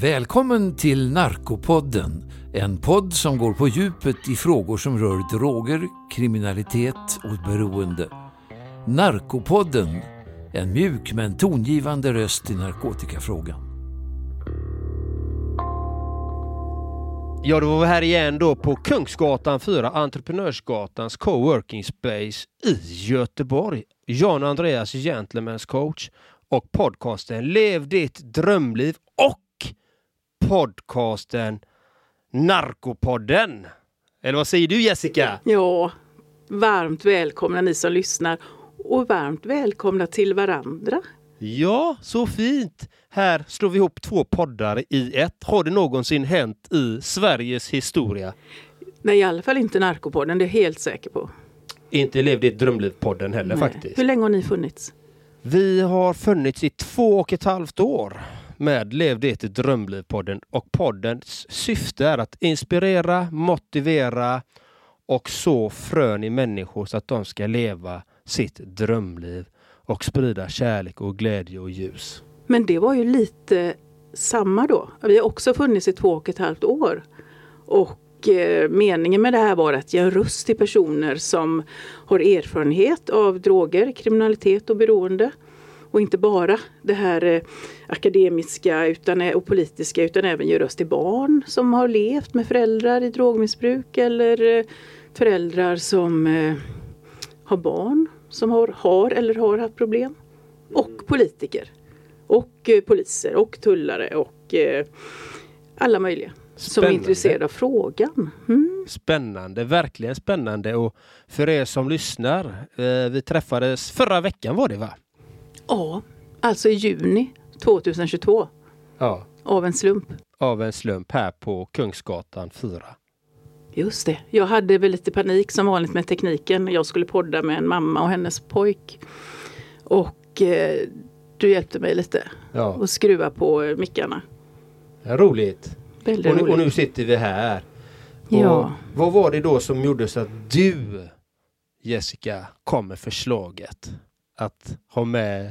Välkommen till Narkopodden, en podd som går på djupet i frågor som rör droger, kriminalitet och beroende. Narkopodden, en mjuk men tongivande röst i narkotikafrågan. Ja, då var vi här igen då på Kungsgatan 4, Entreprenörsgatans coworking space i Göteborg. Jan Andreas Gentlemen's coach och podcasten Lev ditt drömliv och podcasten Narkopodden. Eller vad säger du Jessica? Ja, varmt välkomna ni som lyssnar och varmt välkomna till varandra. Ja, så fint! Här slår vi ihop två poddar i ett. Har det någonsin hänt i Sveriges historia? Nej, i alla fall inte Narkopodden, det är jag helt säker på. Inte Lev ditt drömliv-podden heller Nej. faktiskt. Hur länge har ni funnits? Vi har funnits i två och ett halvt år med Lev ditt drömliv-podden och poddens syfte är att inspirera, motivera och så frön i människor så att de ska leva sitt drömliv och sprida kärlek och glädje och ljus. Men det var ju lite samma då. Vi har också funnits i två och ett halvt år. Och eh, meningen med det här var att ge en röst till personer som har erfarenhet av droger, kriminalitet och beroende. Och inte bara det här eh, akademiska utan, och politiska utan även ge röst till barn som har levt med föräldrar i drogmissbruk eller eh, föräldrar som eh, har barn som har, har eller har haft problem. Och politiker. Och eh, poliser och tullare och eh, alla möjliga som är Spännande. intresserade av frågan. Mm. Spännande, verkligen spännande och för er som lyssnar, eh, vi träffades förra veckan var det va? Ja, alltså i juni 2022 Ja. av en slump. Av en slump här på Kungsgatan 4. Just det. Jag hade väl lite panik som vanligt med tekniken. Jag skulle podda med en mamma och hennes pojk. Och eh, du hjälpte mig lite Ja, och skruva på eh, mickarna. roligt. Väldigt Och nu, och roligt. nu sitter vi här. Ja. Och vad var det då som gjorde så att du, Jessica, kom med förslaget att ha med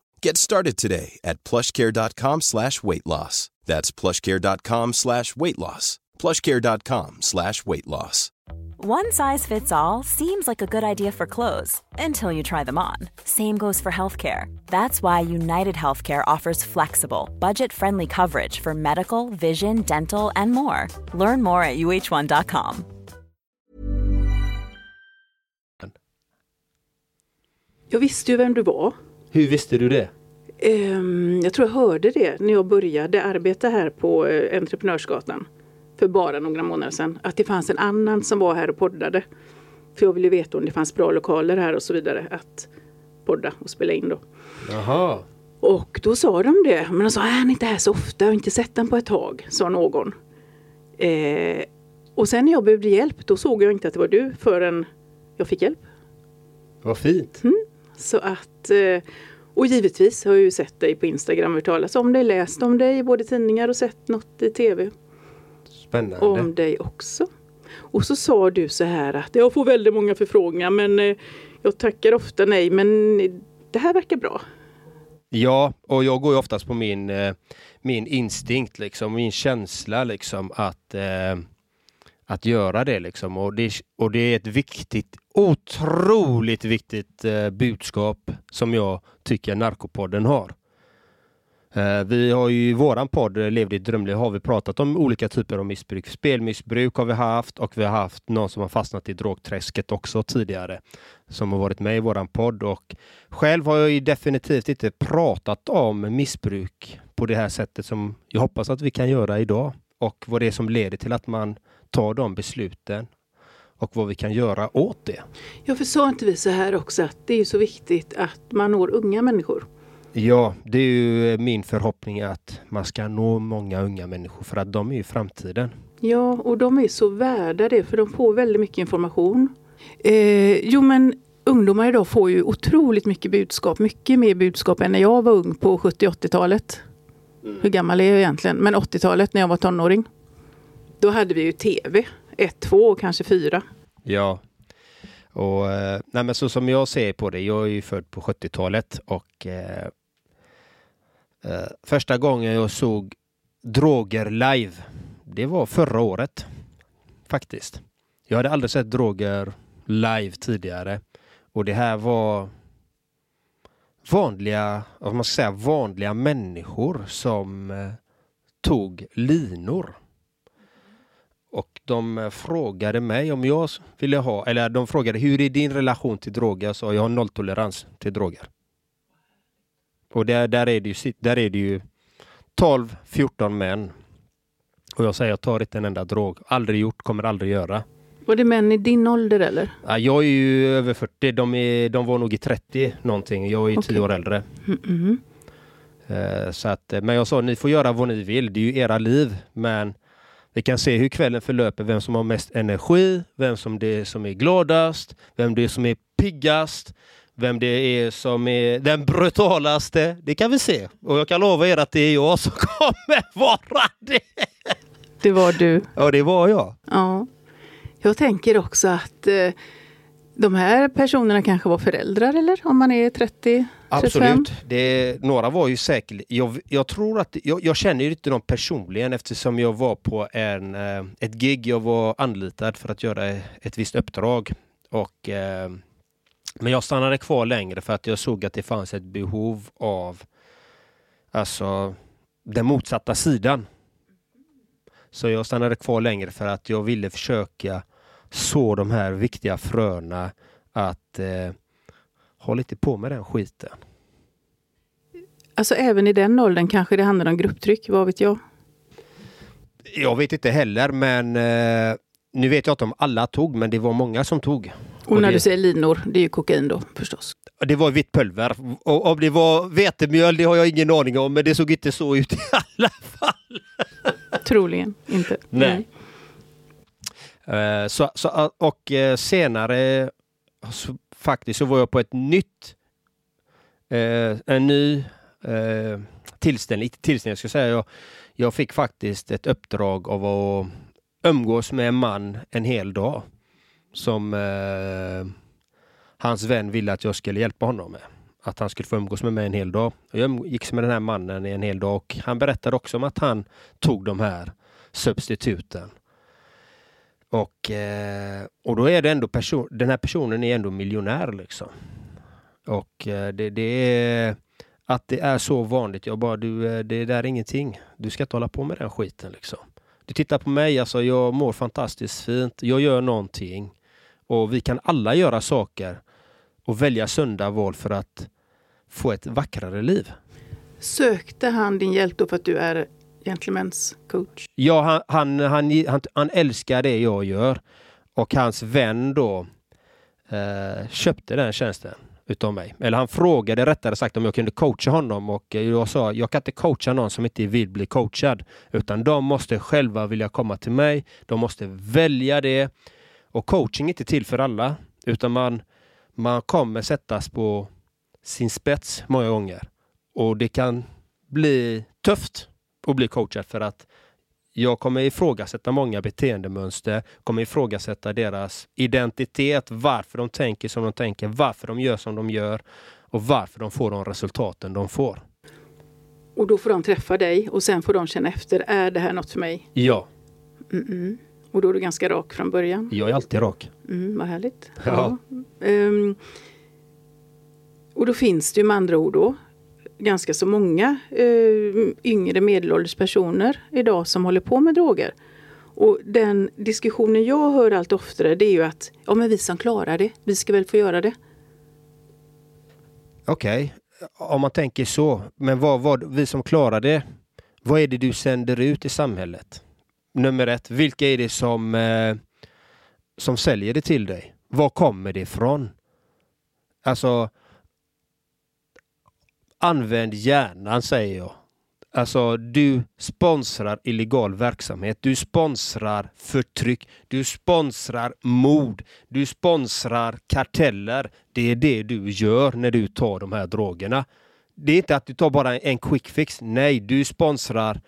Get started today at plushcare.com slash weight loss. That's plushcare.com slash weight loss. plushcare.com slash weight loss. One size fits all seems like a good idea for clothes until you try them on. Same goes for healthcare. That's why United Healthcare offers flexible, budget friendly coverage for medical, vision, dental, and more. Learn more at uh1.com. Jag visste ju vem du var. Hur visste du det? Ehm, jag tror jag hörde det när jag började arbeta här på eh, Entreprenörsgatan för bara några månader sedan. Att det fanns en annan som var här och poddade. För jag ville veta om det fanns bra lokaler här och så vidare att podda och spela in då. Jaha. Och då sa de det. Men de sa, "Äh, han är inte här så ofta, jag har inte sett den på ett tag, sa någon. Eh, och sen när jag behövde hjälp, då såg jag inte att det var du förrän jag fick hjälp. Vad fint. Så att, eh, och givetvis har jag ju sett dig på Instagram, hört talas om dig, läst om dig i både tidningar och sett något i tv Spännande. om dig också. Och så sa du så här att jag får väldigt många förfrågningar men eh, jag tackar ofta nej men det här verkar bra. Ja, och jag går ju oftast på min, eh, min instinkt, liksom, min känsla liksom att, eh, att göra det. Liksom. Och, det och det är ett viktigt, otroligt viktigt eh, budskap som jag tycker Narkopodden har. Eh, Vi har ju i våran podd eh, Lev ditt drömliv har vi pratat om olika typer av missbruk. Spelmissbruk har vi haft och vi har haft någon som har fastnat i drogträsket också tidigare som har varit med i våran podd och själv har jag ju definitivt inte pratat om missbruk på det här sättet som jag hoppas att vi kan göra idag och vad det är som leder till att man tar de besluten och vad vi kan göra åt det. Ja, för sa inte vi så här också att det är så viktigt att man når unga människor? Ja, det är ju min förhoppning att man ska nå många unga människor för att de är ju framtiden. Ja, och de är så värda det för de får väldigt mycket information. Eh, jo, men ungdomar idag får ju otroligt mycket budskap, mycket mer budskap än när jag var ung på 70-80-talet. Hur gammal är jag egentligen? Men 80-talet när jag var tonåring. Då hade vi ju tv, 1, 2 och kanske 4. Ja. Och, eh, nej men så som jag ser på det, jag är ju född på 70-talet och eh, eh, första gången jag såg droger live, det var förra året. Faktiskt. Jag hade aldrig sett droger live tidigare. Och det här var vanliga, vad man ska säga, vanliga människor som eh, tog linor. Och de eh, frågade mig om jag ville ha, eller de frågade hur är din relation till droger? Jag sa jag har nolltolerans till droger. Och där, där, är det ju, där är det ju 12-14 män. Och jag säger jag tar inte en enda drog. Aldrig gjort, kommer aldrig göra. Var det män i din ålder eller? Ja, Jag är ju över 40, de, är, de var nog i 30 någonting. Jag är ju 10 Okej. år äldre. Mm-mm. Eh, Så att, eh, men jag sa ni får göra vad ni vill, det är ju era liv. Men vi kan se hur kvällen förlöper, vem som har mest energi, vem som det är som är gladast, vem det är som är piggast, vem det är som är den brutalaste. Det kan vi se. Och jag kan lova er att det är jag som kommer vara det. Det var du. Ja, det var jag. Ja. Jag tänker också att eh, de här personerna kanske var föräldrar eller? Om man är 30, 35? Absolut. Det, några var ju säkert... Jag, jag tror att... Jag, jag känner ju inte dem personligen eftersom jag var på en, eh, ett gig. Jag var anlitad för att göra ett visst uppdrag. Och, eh, men jag stannade kvar längre för att jag såg att det fanns ett behov av alltså, den motsatta sidan. Så jag stannade kvar längre för att jag ville försöka så de här viktiga fröna att eh, håll inte på med den skiten. Alltså även i den åldern kanske det handlar om grupptryck, vad vet jag? Jag vet inte heller, men eh, nu vet jag inte om alla tog, men det var många som tog. Och, Och när det- du säger linor, det är ju kokain då förstås. Det var vitt pulver. Och om det var vetemjöl, det har jag ingen aning om, men det såg inte så ut i alla fall. Troligen inte. Nej. Eh, Eh, så, så, eh, och eh, senare så, faktiskt så var jag på ett nytt, en ny tillställning, tillställning, jag ska säga. Jag, jag fick faktiskt ett uppdrag av att umgås med en man en hel dag som eh, hans vän ville att jag skulle hjälpa honom med. Att han skulle få umgås med mig en hel dag. Jag umgicks med den här mannen i en hel dag och han berättade också om att han tog de här substituten. Och, eh, och då är det ändå person, den här personen är ändå miljonär liksom. Och eh, det, det är att det är så vanligt. Jag bara, du, eh, det där är ingenting. Du ska inte hålla på med den skiten liksom. Du tittar på mig, alltså jag mår fantastiskt fint. Jag gör någonting. Och vi kan alla göra saker och välja sunda val för att få ett vackrare liv. Sökte han din hjälp då för att du är gentlemen's coach? Ja, han, han, han, han, han älskar det jag gör. Och hans vän då eh, köpte den tjänsten utav mig. Eller han frågade rättare sagt om jag kunde coacha honom och jag sa jag kan inte coacha någon som inte vill bli coachad. Utan de måste själva vilja komma till mig. De måste välja det. Och coaching är inte till för alla. Utan man, man kommer sättas på sin spets många gånger. Och det kan bli tufft att bli coachad för att jag kommer ifrågasätta många beteendemönster, kommer ifrågasätta deras identitet, varför de tänker som de tänker, varför de gör som de gör och varför de får de resultaten de får. Och då får de träffa dig och sen får de känna efter, är det här något för mig? Ja, Mm-mm. Och då är du ganska rak från början. jag är alltid rak. Mm, vad härligt. Ja. Ehm, och då finns det ju med andra ord då ganska så många eh, yngre medelålders personer idag som håller på med droger. Och den diskussionen jag hör allt oftare det är ju att ja men vi som klarar det, vi ska väl få göra det. Okej, om man tänker så. Men vad, vad, vi som klarar det, vad är det du sänder ut i samhället? Nummer ett, vilka är det som, eh, som säljer det till dig? Var kommer det ifrån? Alltså, använd hjärnan säger jag. Alltså, du sponsrar illegal verksamhet. Du sponsrar förtryck. Du sponsrar mord. Du sponsrar karteller. Det är det du gör när du tar de här drogerna. Det är inte att du tar bara en quick fix. Nej, du sponsrar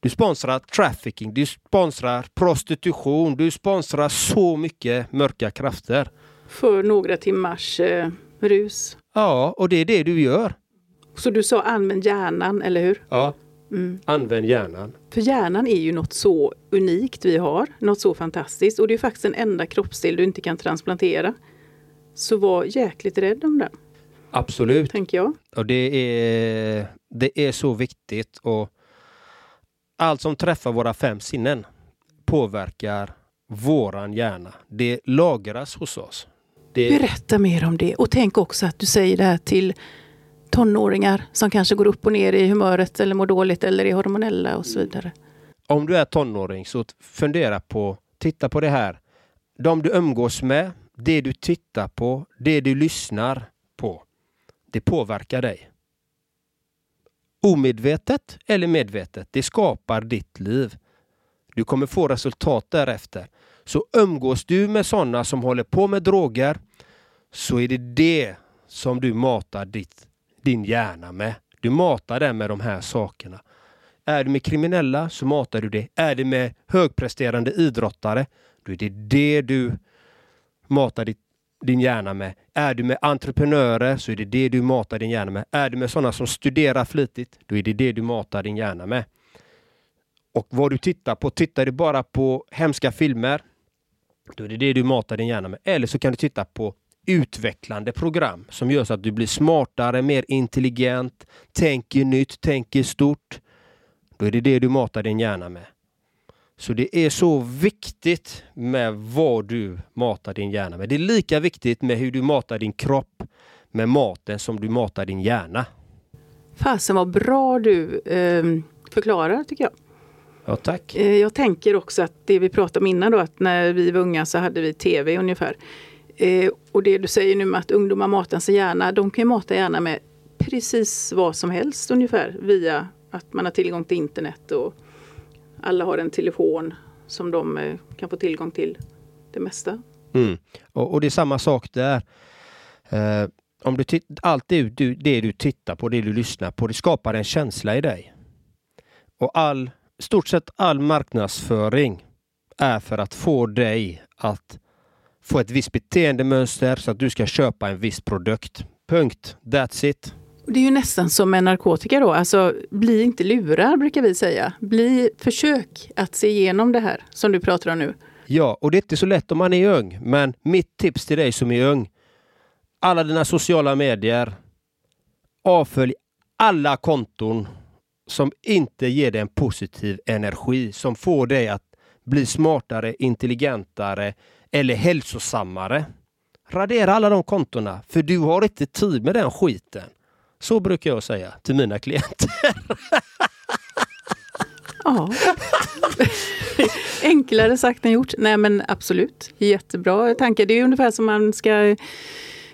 du sponsrar trafficking, du sponsrar prostitution, du sponsrar så mycket mörka krafter. För några timmars eh, rus. Ja, och det är det du gör. Så du sa använd hjärnan, eller hur? Ja, mm. använd hjärnan. För hjärnan är ju något så unikt vi har, något så fantastiskt. Och det är faktiskt den enda kroppsdel du inte kan transplantera. Så var jäkligt rädd om den. Absolut. Tänker jag. Och det är, det är så viktigt. Och allt som träffar våra fem sinnen påverkar våran hjärna. Det lagras hos oss. Det... Berätta mer om det. Och tänk också att du säger det här till tonåringar som kanske går upp och ner i humöret eller mår dåligt eller är hormonella och så vidare. Om du är tonåring så fundera på, titta på det här. De du umgås med, det du tittar på, det du lyssnar på. Det påverkar dig. Omedvetet eller medvetet, det skapar ditt liv. Du kommer få resultat därefter. Så umgås du med sådana som håller på med droger så är det det som du matar ditt din hjärna med. Du matar den med de här sakerna. Är du med kriminella så matar du det. Är du med högpresterande idrottare, då är det det du matar ditt, din hjärna med. Är du med entreprenörer så är det det du matar din hjärna med. Är du med sådana som studerar flitigt, då är det det du matar din hjärna med. Och vad du tittar på, tittar du bara på hemska filmer, då är det det du matar din hjärna med. Eller så kan du titta på utvecklande program som gör så att du blir smartare, mer intelligent, tänker nytt, tänker stort. Då är det det du matar din hjärna med. Så det är så viktigt med vad du matar din hjärna med. Det är lika viktigt med hur du matar din kropp med maten som du matar din hjärna. Fasen vad bra du eh, förklarar tycker jag. Ja, tack. Eh, jag tänker också att det vi pratade om innan då, att när vi var unga så hade vi tv ungefär. Eh, och det du säger nu med att ungdomar matar sig gärna, de kan ju mata gärna med precis vad som helst ungefär via att man har tillgång till internet och alla har en telefon som de eh, kan få tillgång till det mesta. Mm. Och, och, det är samma sak där. Eh, om du allt det du, det du tittar på, det du lyssnar på, det skapar en känsla i dig. Och all, stort sett all marknadsföring är för att få dig att få ett visst beteendemönster så att du ska köpa en viss produkt. Punkt. That's it. Det är ju nästan som med narkotika då. Alltså, bli inte lurad brukar vi säga. Bli, försök att se igenom det här som du pratar om nu. Ja, och det är inte så lätt om man är ung. Men mitt tips till dig som är ung. Alla dina sociala medier. Avfölj alla konton som inte ger dig en positiv energi. Som får dig att bli smartare, intelligentare, eller hälsosammare. Radera alla de kontona, för du har inte tid med den skiten. Så brukar jag säga till mina klienter. Ja. Enklare sagt än gjort. Nej men absolut, jättebra tanke. Det är ungefär som man ska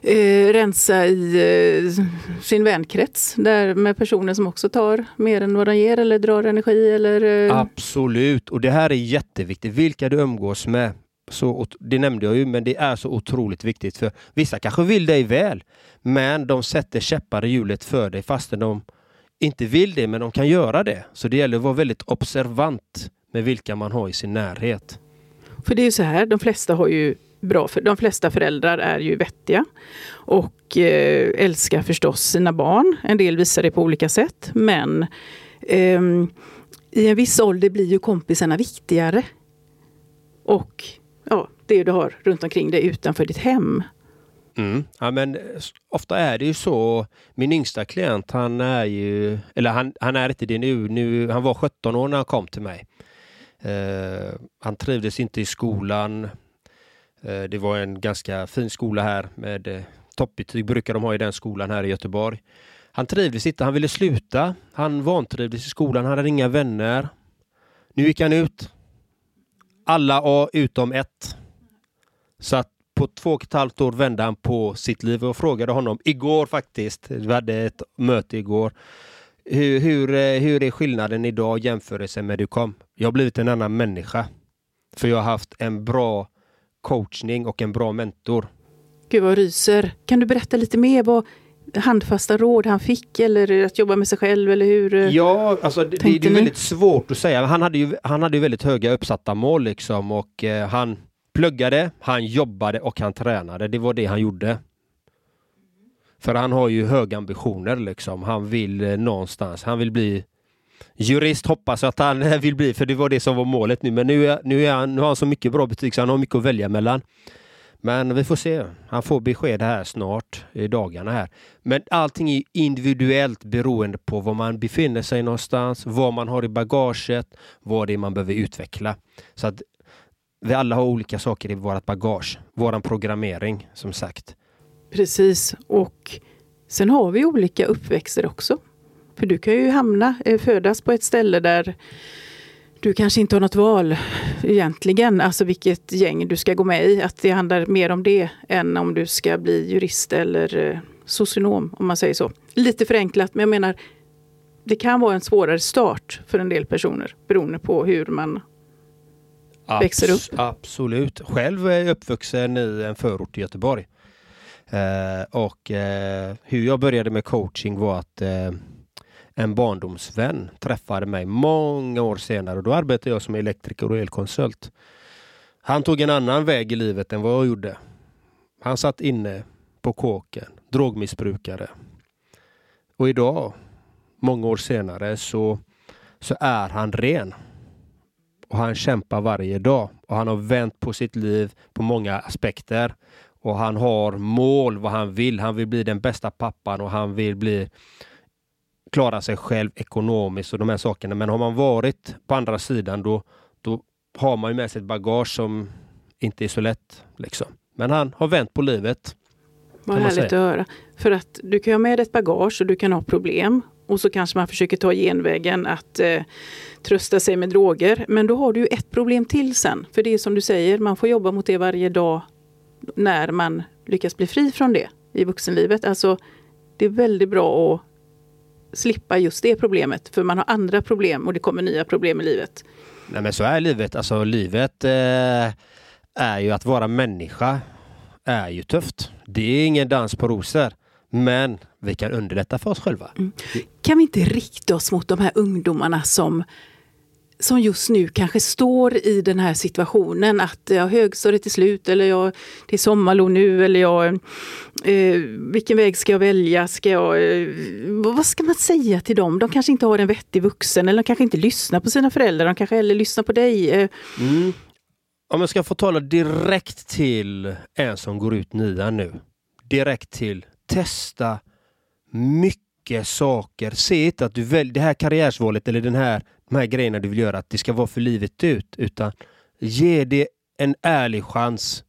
eh, rensa i eh, sin vänkrets. Där med personer som också tar mer än vad de ger eller drar energi. Eller, eh... Absolut, och det här är jätteviktigt. Vilka du umgås med. Så, det nämnde jag ju, men det är så otroligt viktigt för vissa kanske vill dig väl, men de sätter käppar i hjulet för dig fastän de inte vill det, men de kan göra det. Så det gäller att vara väldigt observant med vilka man har i sin närhet. För det är ju så här, de flesta har ju bra, för de flesta föräldrar är ju vettiga och eh, älskar förstås sina barn. En del visar det på olika sätt, men eh, i en viss ålder blir ju kompisarna viktigare. Och ja, det du har runt omkring dig utanför ditt hem. Mm. Ja, men ofta är det ju så. Min yngsta klient, han är ju, eller han, han är inte det nu, nu, han var 17 år när han kom till mig. Uh, han trivdes inte i skolan. Uh, det var en ganska fin skola här med uh, toppbetyg brukar de ha i den skolan här i Göteborg. Han trivdes inte, han ville sluta. Han vantrivdes i skolan, han hade inga vänner. Nu gick han ut. Alla A utom ett. Så att på två och ett halvt år vände han på sitt liv och frågade honom igår faktiskt. Vi hade ett möte igår. Hur, hur, eh, hur är skillnaden idag jämfört med med du kom? Jag har blivit en annan människa. För jag har haft en bra coachning och en bra mentor. Gud vad ryser. Kan du berätta lite mer vad handfasta råd han fick eller att jobba med sig själv eller hur? Eh, ja, alltså det, det är väldigt svårt att säga. Han hade ju, han hade ju väldigt höga uppsatta mål liksom och eh, han pluggade, han jobbade och han tränade. Det var det han gjorde. För han har ju höga ambitioner liksom. Han vill eh, någonstans, han vill bli jurist hoppas jag att han vill bli, för det var det som var målet nu. Men nu, är, nu, är han, nu har han så mycket bra betyg så han har mycket att välja mellan. Men vi får se. Han får besked här snart i dagarna här. Men allting är individuellt beroende på var man befinner sig någonstans, vad man har i bagaget, vad det är man behöver utveckla. Så att vi alla har olika saker i vårt bagage. Våran programmering som sagt. Precis och sen har vi olika uppväxter också. För du kan ju hamna, eh, födas på ett ställe där du kanske inte har något val egentligen, alltså vilket gäng du ska gå med i. Att det handlar mer om det än om du ska bli jurist eller eh, socionom, om man säger så. Lite förenklat, men jag menar, det kan vara en svårare start för en del personer beroende på hur man Abs växer upp. Absolut. Själv är jag uppvuxen i en förort i Göteborg. Eh, och eh, hur jag började med coaching var att eh, en barndomsvän träffade mig många år senare och då arbetade jag som elektriker och elkonsult. Han tog en annan väg i livet än vad jag gjorde. Han satt inne på kåken, drogmissbrukare. Och idag, många år senare, så, så är han ren. Och han kämpar varje dag och han har vänt på sitt liv på många aspekter. Och han har mål vad han vill. Han vill bli den bästa pappan och han vill bli klara sig själv ekonomiskt och de här sakerna. Men har man varit på andra sidan då, då har man ju med sig ett bagage som inte är så lätt. Liksom. Men han har vänt på livet. Vad härligt att höra. För att du kan ha med dig ett bagage och du kan ha problem. Och så kanske man försöker ta genvägen att eh, trösta sig med droger. Men då har du ju ett problem till sen. För det är som du säger, man får jobba mot det varje dag när man lyckas bli fri från det i vuxenlivet. Alltså, det är väldigt bra att slippa just det problemet. För man har andra problem och det kommer nya problem i livet. Nej men så är livet. Alltså livet eh, är ju att vara människa är ju tufft. Det är ingen dans på rosor. Men vi kan underlätta för oss själva. Mm. Kan vi inte rikta oss mot de här ungdomarna som som just nu kanske står i den här situationen att jag högstadiet är slut eller jag, det är sommarlov nu eller jag, eh, vilken väg ska jag välja? Ska jag, eh, vad ska man säga till dem? De kanske inte har en vettig vuxen eller de kanske inte lyssnar på sina föräldrar. De kanske heller lyssnar på dig. Eh. Mm. Om jag ska få tala direkt till en som går ut nian nu. Direkt till testa mycket mycket saker. Se inte att du väljer det här karriärsvalet eller den här de här grejerna du vill göra, att det ska vara för livet ut, utan ge det en ärlig chans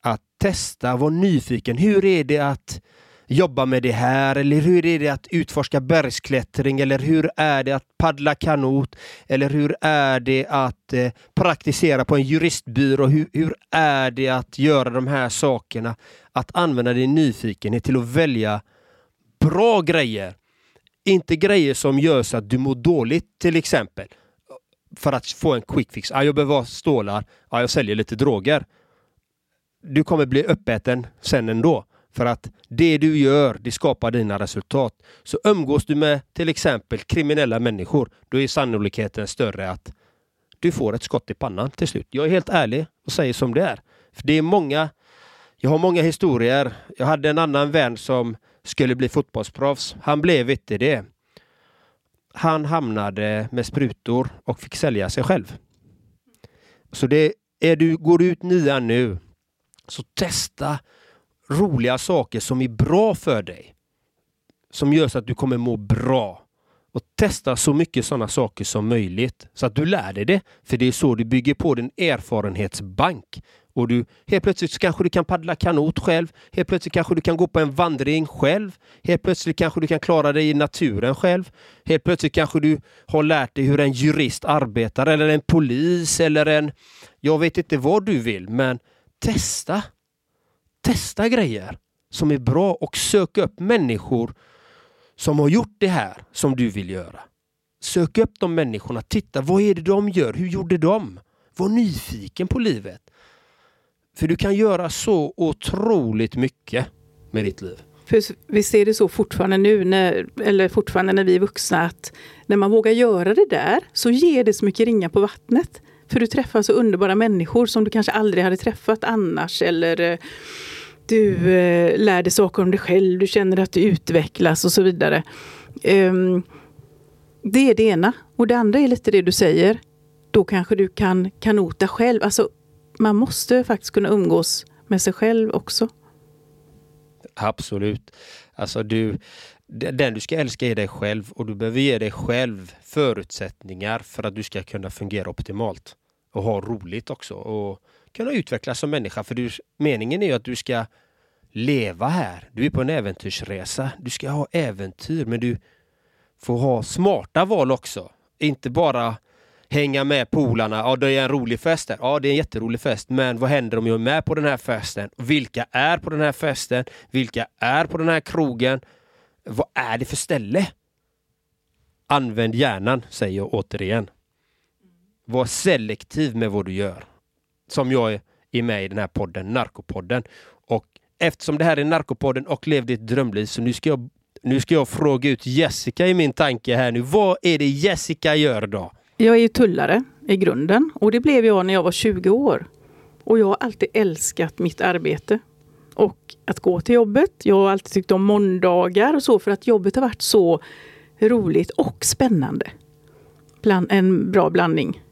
att testa, vara nyfiken. Hur är det att jobba med det här? Eller hur är det att utforska bergsklättring? Eller hur är det att paddla kanot? Eller hur är det att eh, praktisera på en juristbyrå? Hur, hur är det att göra de här sakerna? Att använda din nyfikenhet till att välja bra grejer inte grejer som gör så att du mår dåligt till exempel. För att få en quick fix. Ah, jag behöver ha stålar. Ah, jag säljer lite droger. Du kommer bli uppäten sen ändå. För att det du gör, det skapar dina resultat. Så umgås du med till exempel kriminella människor, då är sannolikheten större att du får ett skott i pannan till slut. Jag är helt ärlig och säger som det är. För det är många, jag har många historier. Jag hade en annan vän som skulle bli fotbollsproffs. Han blev inte det. Han hamnade med sprutor och fick sälja sig själv. Så det är du, går du ut nian nu, så testa roliga saker som är bra för dig. Som gör så att du kommer må bra. Och testa så mycket sådana saker som möjligt så att du lär dig det. För det är så du bygger på din erfarenhetsbank. Och du, helt plötsligt kanske du kan paddla kanot själv. Helt plötsligt kanske du kan gå på en vandring själv. Helt plötsligt kanske du kan klara dig i naturen själv. Helt plötsligt kanske du har lärt dig hur en jurist arbetar eller en polis eller en... Jag vet inte vad du vill, men testa. Testa grejer som är bra och sök upp människor som har gjort det här som du vill göra. Sök upp de människorna, titta vad är det de gör, hur gjorde de? Var nyfiken på livet. För du kan göra så otroligt mycket med ditt liv. För vi ser det så fortfarande nu, när, eller fortfarande när vi är vuxna, att när man vågar göra det där så ger det så mycket ringar på vattnet. För du träffar så underbara människor som du kanske aldrig hade träffat annars. Eller eh, du eh, lär dig saker om dig själv, du känner att du utvecklas och så vidare. Um, det är det ena. Och det andra är lite det du säger. Då kanske du kan kanota själv. Alltså, man måste faktiskt kunna umgås med sig själv också. Absolut. Alltså du, den du ska älska är dig själv och du behöver ge dig själv förutsättningar för att du ska kunna fungera optimalt. Och ha roligt också och kunna utvecklas som människa. För du, meningen är ju att du ska leva här. Du är på en äventyrsresa. Du ska ha äventyr men du får ha smarta val också. Inte bara hänga med polarna. Ja, det är en rolig fest där. Ja, det är en jätterolig fest. Men vad händer om jag är med på den här festen? Vilka är på den här festen? Vilka är på den här krogen? Vad är det för ställe? Använd hjärnan, säger jag återigen. Var selektiv med vad du gör. Som jag är med i den här podden, Narkopodden. Och eftersom det här är Narkopodden och Lev ditt drömliv så nu ska jag nu ska jag fråga ut Jessica i min tanke här nu. Vad är det Jessica gör då? Jag är ju tullare i grunden och det blev jag när jag var 20 år. Och jag har alltid älskat mitt arbete och att gå till jobbet. Jag har alltid tyckt om måndagar och så för att jobbet har varit så roligt och spännande. Bland, en bra blandning.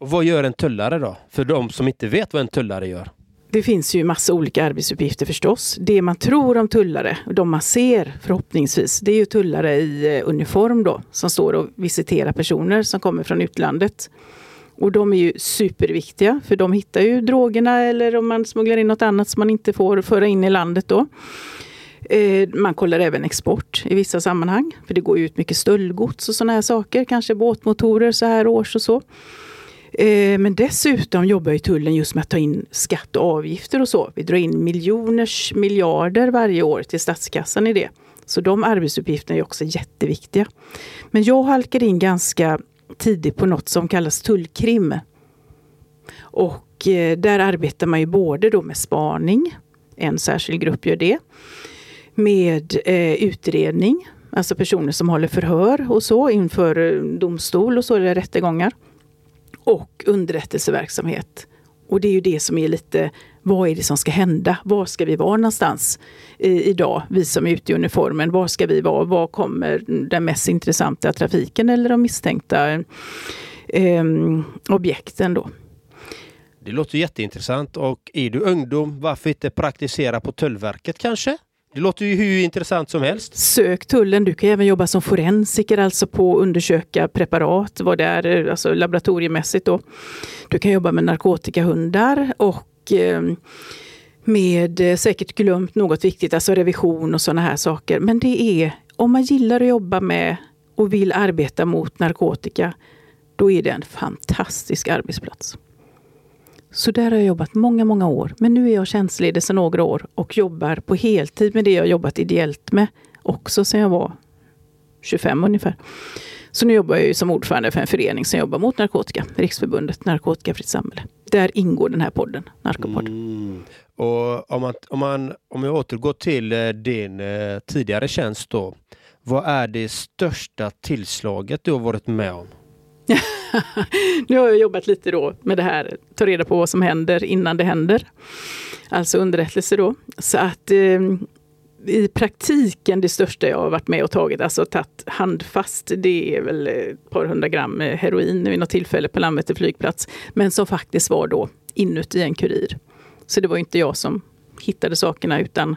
Och vad gör en tullare då? För de som inte vet vad en tullare gör. Det finns ju massa olika arbetsuppgifter förstås. Det man tror om tullare, de man ser förhoppningsvis, det är ju tullare i eh, uniform då, som står och visiterar personer som kommer från utlandet. Och de är ju superviktiga, för de hittar ju drogerna eller om man smugglar in något annat som man inte får föra in i landet då. Eh, man kollar även export i vissa sammanhang, för det går ut mycket stöldgods och sådana här saker, kanske båtmotorer så här års och så. Eh, men dessutom jobbar ju tullen just med att ta in skatt och avgifter och så. Vi drar in miljoners miljarder varje år till statskassan i det. Så de arbetsuppgifterna är också jätteviktiga. Men jag halkade in ganska tidigt på något som kallas tullkrim. Och eh, där arbetar man ju både då med spaning, en särskild grupp gör det, med eh, utredning, alltså personer som håller förhör och så inför domstol och så, eller rättegångar och underrättelseverksamhet. Och det är ju det som är lite, vad är det som ska hända? Var ska vi vara någonstans i, idag, vi som är ute i uniformen? Var ska vi vara? Var kommer den mest intressanta trafiken eller de misstänkta eh, objekten då? Det låter jätteintressant och är du ungdom, varför inte praktisera på Tullverket kanske? Det låter ju hur intressant som helst. Sök tullen. Du kan även jobba som forensiker, alltså på att undersöka preparat, vad det är, alltså laboratoriemässigt. Då. Du kan jobba med narkotikahundar och ehm, eh, med säkert glömt något viktigt, alltså revision och sådana här saker. Men det är, om man gillar att jobba med och vill arbeta mot narkotika, då är det en fantastisk arbetsplats. Så där har jag jobbat många, många år. Men nu är jag tjänstledig sedan några år och jobbar på heltid med det jag jobbat ideellt med också sedan jag var 25 ungefär. Så nu jobbar jag som ordförande för en förening som jobbar mot narkotika, Riksförbundet Narkotikafritt samhälle. Där ingår den här podden, Narkopodden. Mm. Och om, man, om, man, om jag återgår till eh, din eh, tidigare tjänst då. Vad är det största tillslaget du har varit med om? nu har jag jobbat lite då med det här, ta reda på vad som händer innan det händer. Alltså underrättelse då. Så att eh, i praktiken det största jag har varit med och tagit, alltså tagit handfast, det är väl ett par hundra gram heroin vid något tillfälle på Landvetter flygplats. Men som faktiskt var då inuti en kurir. Så det var inte jag som hittade sakerna utan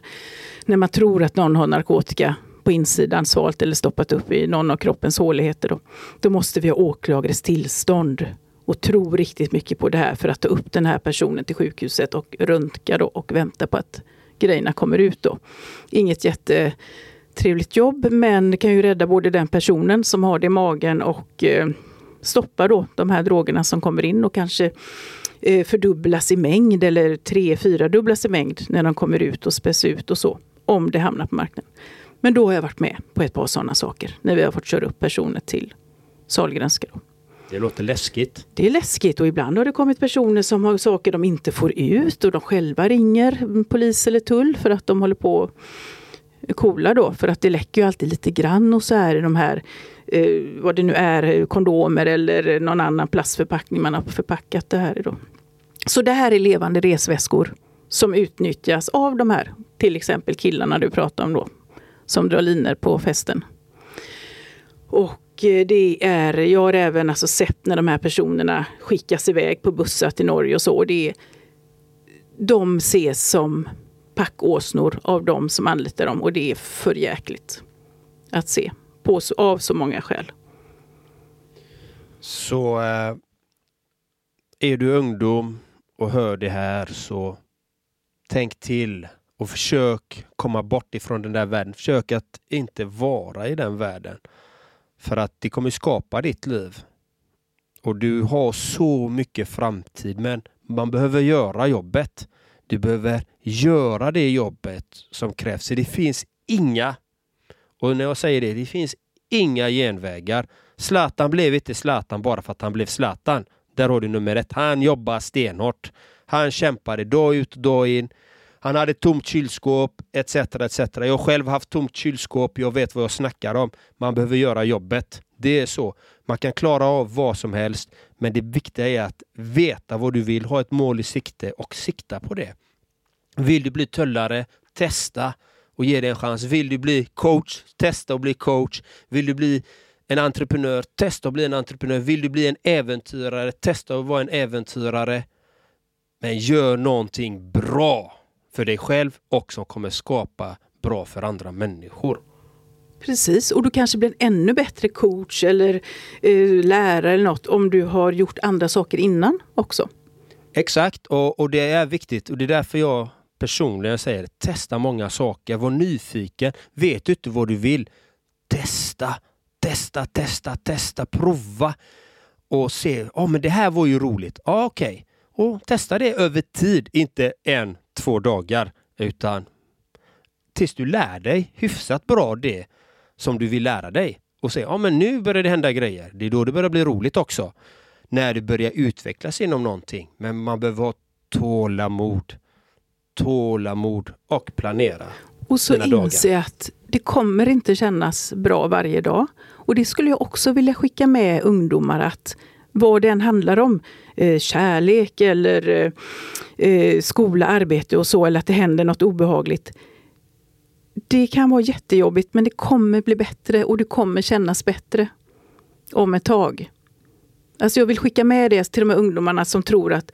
när man tror att någon har narkotika på insidan svalt eller stoppat upp i någon av kroppens håligheter. Då, då måste vi ha åklagares tillstånd och tro riktigt mycket på det här för att ta upp den här personen till sjukhuset och röntga då och vänta på att grejerna kommer ut. Då. Inget jättetrevligt jobb men det kan ju rädda både den personen som har det i magen och eh, stoppa då de här drogerna som kommer in och kanske eh, fördubblas i mängd eller tre, fyra dubblas i mängd när de kommer ut och späs ut och så. Om det hamnar på marknaden. Men då har jag varit med på ett par sådana saker när vi har fått köra upp personer till Sahlgrenska. Det låter läskigt. Det är läskigt och ibland har det kommit personer som har saker de inte får ut och de själva ringer polis eller tull för att de håller på coola då. För att det läcker ju alltid lite grann och så är det de här, eh, vad det nu är, kondomer eller någon annan plastförpackning man har förpackat det här i då. Så det här är levande resväskor som utnyttjas av de här, till exempel killarna du pratar om då, som drar linor på festen. Och eh, det är, jag har även alltså sett när de här personerna skickas iväg på bussar till Norge och så. Det är, de ses som packåsnor av de som anlitar dem och det är för jäkligt att se på, av så många skäl. Så eh, är du ungdom och hör det här så tänk till och försök komma bort ifrån den där världen. Försök att inte vara i den världen. För att det kommer skapa ditt liv. Och du har så mycket framtid men man behöver göra jobbet. Du behöver göra det jobbet som krävs. det finns inga, och när jag säger det, det finns inga genvägar. Zlatan blev inte Zlatan bara för att han blev Zlatan. Där har du nummer ett. Han jobbar stenhårt. Han kämpade dag ut och dag in. Han hade tomt kylskåp etc. etc. Jag har själv haft tomt kylskåp. Jag vet vad jag snackar om. Man behöver göra jobbet. Det är så. Man kan klara av vad som helst. Men det viktiga är att veta vad du vill, ha ett mål i sikte och sikta på det. Vill du bli tullare, testa och ge det en chans. Vill du bli coach, testa och bli coach. Vill du bli en entreprenör, testa att bli en entreprenör. Vill du bli en äventyrare, testa att vara en äventyrare. Men gör någonting bra för dig själv och som kommer skapa bra för andra människor. Precis, och du kanske blir en ännu bättre coach eller eh, lärare eller något om du har gjort andra saker innan också. Exakt, och, och det är viktigt och det är därför jag personligen säger testa många saker, var nyfiken. Vet du inte vad du vill? Testa, testa, testa, testa, prova och se. Ja, oh, men det här var ju roligt. Ja, ah, okej. Okay. Och testa det över tid, inte en, två dagar, utan tills du lär dig hyfsat bra det som du vill lära dig. Och säga, ja men nu börjar det hända grejer. Det är då det börjar bli roligt också. När du börjar utvecklas inom någonting. Men man behöver ha tålamod. Tålamod och planera. Och så inse att det kommer inte kännas bra varje dag. Och det skulle jag också vilja skicka med ungdomar att vad det än handlar om, eh, kärlek eller eh, eh, skola, arbete och så, eller att det händer något obehagligt. Det kan vara jättejobbigt men det kommer bli bättre och det kommer kännas bättre om ett tag. Alltså jag vill skicka med det till de här ungdomarna som tror att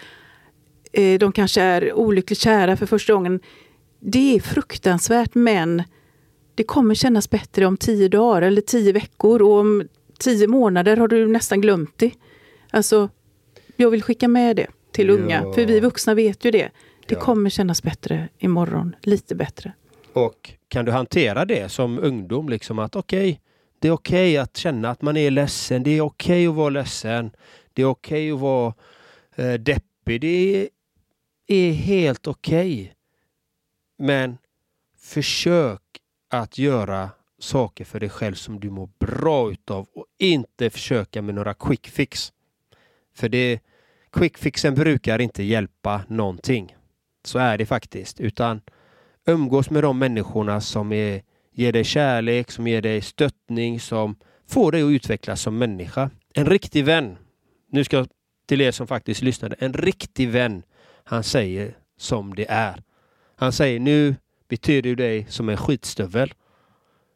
eh, de kanske är olyckligt kära för första gången. Det är fruktansvärt men det kommer kännas bättre om tio dagar eller tio veckor och om tio månader har du nästan glömt det. Alltså, jag vill skicka med det till ja. unga, för vi vuxna vet ju det. Det ja. kommer kännas bättre imorgon, lite bättre. Och kan du hantera det som ungdom, liksom att okej, okay, det är okej okay att känna att man är ledsen, det är okej okay att vara ledsen, det är okej att vara eh, deppig, det är, är helt okej. Men försök att göra saker för dig själv som du mår bra utav och inte försöka med några quick fix. För det, quickfixen brukar inte hjälpa någonting. Så är det faktiskt. Utan umgås med de människorna som är, ger dig kärlek, som ger dig stöttning, som får dig att utvecklas som människa. En riktig vän. Nu ska jag till er som faktiskt lyssnade. En riktig vän. Han säger som det är. Han säger nu betyder du dig som en skitstövel.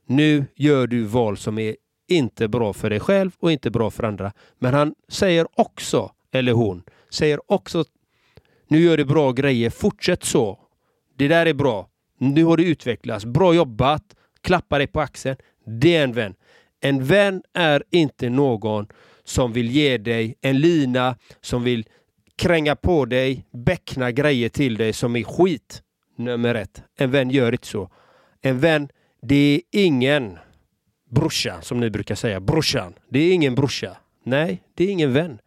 Nu gör du val som är inte bra för dig själv och inte bra för andra. Men han säger också, eller hon, säger också nu gör du bra grejer, fortsätt så. det där är bra. Nu har du utvecklats. Bra jobbat. Klappa dig på axeln. Det är en vän. En vän är inte någon som vill ge dig en lina, som vill kränga på dig, beckna grejer till dig som är skit. Nummer ett. En vän gör inte så. En vän, det är ingen brorsa, som ni brukar säga. Brorsan. Det är ingen brorsa. Nej, det är ingen vän.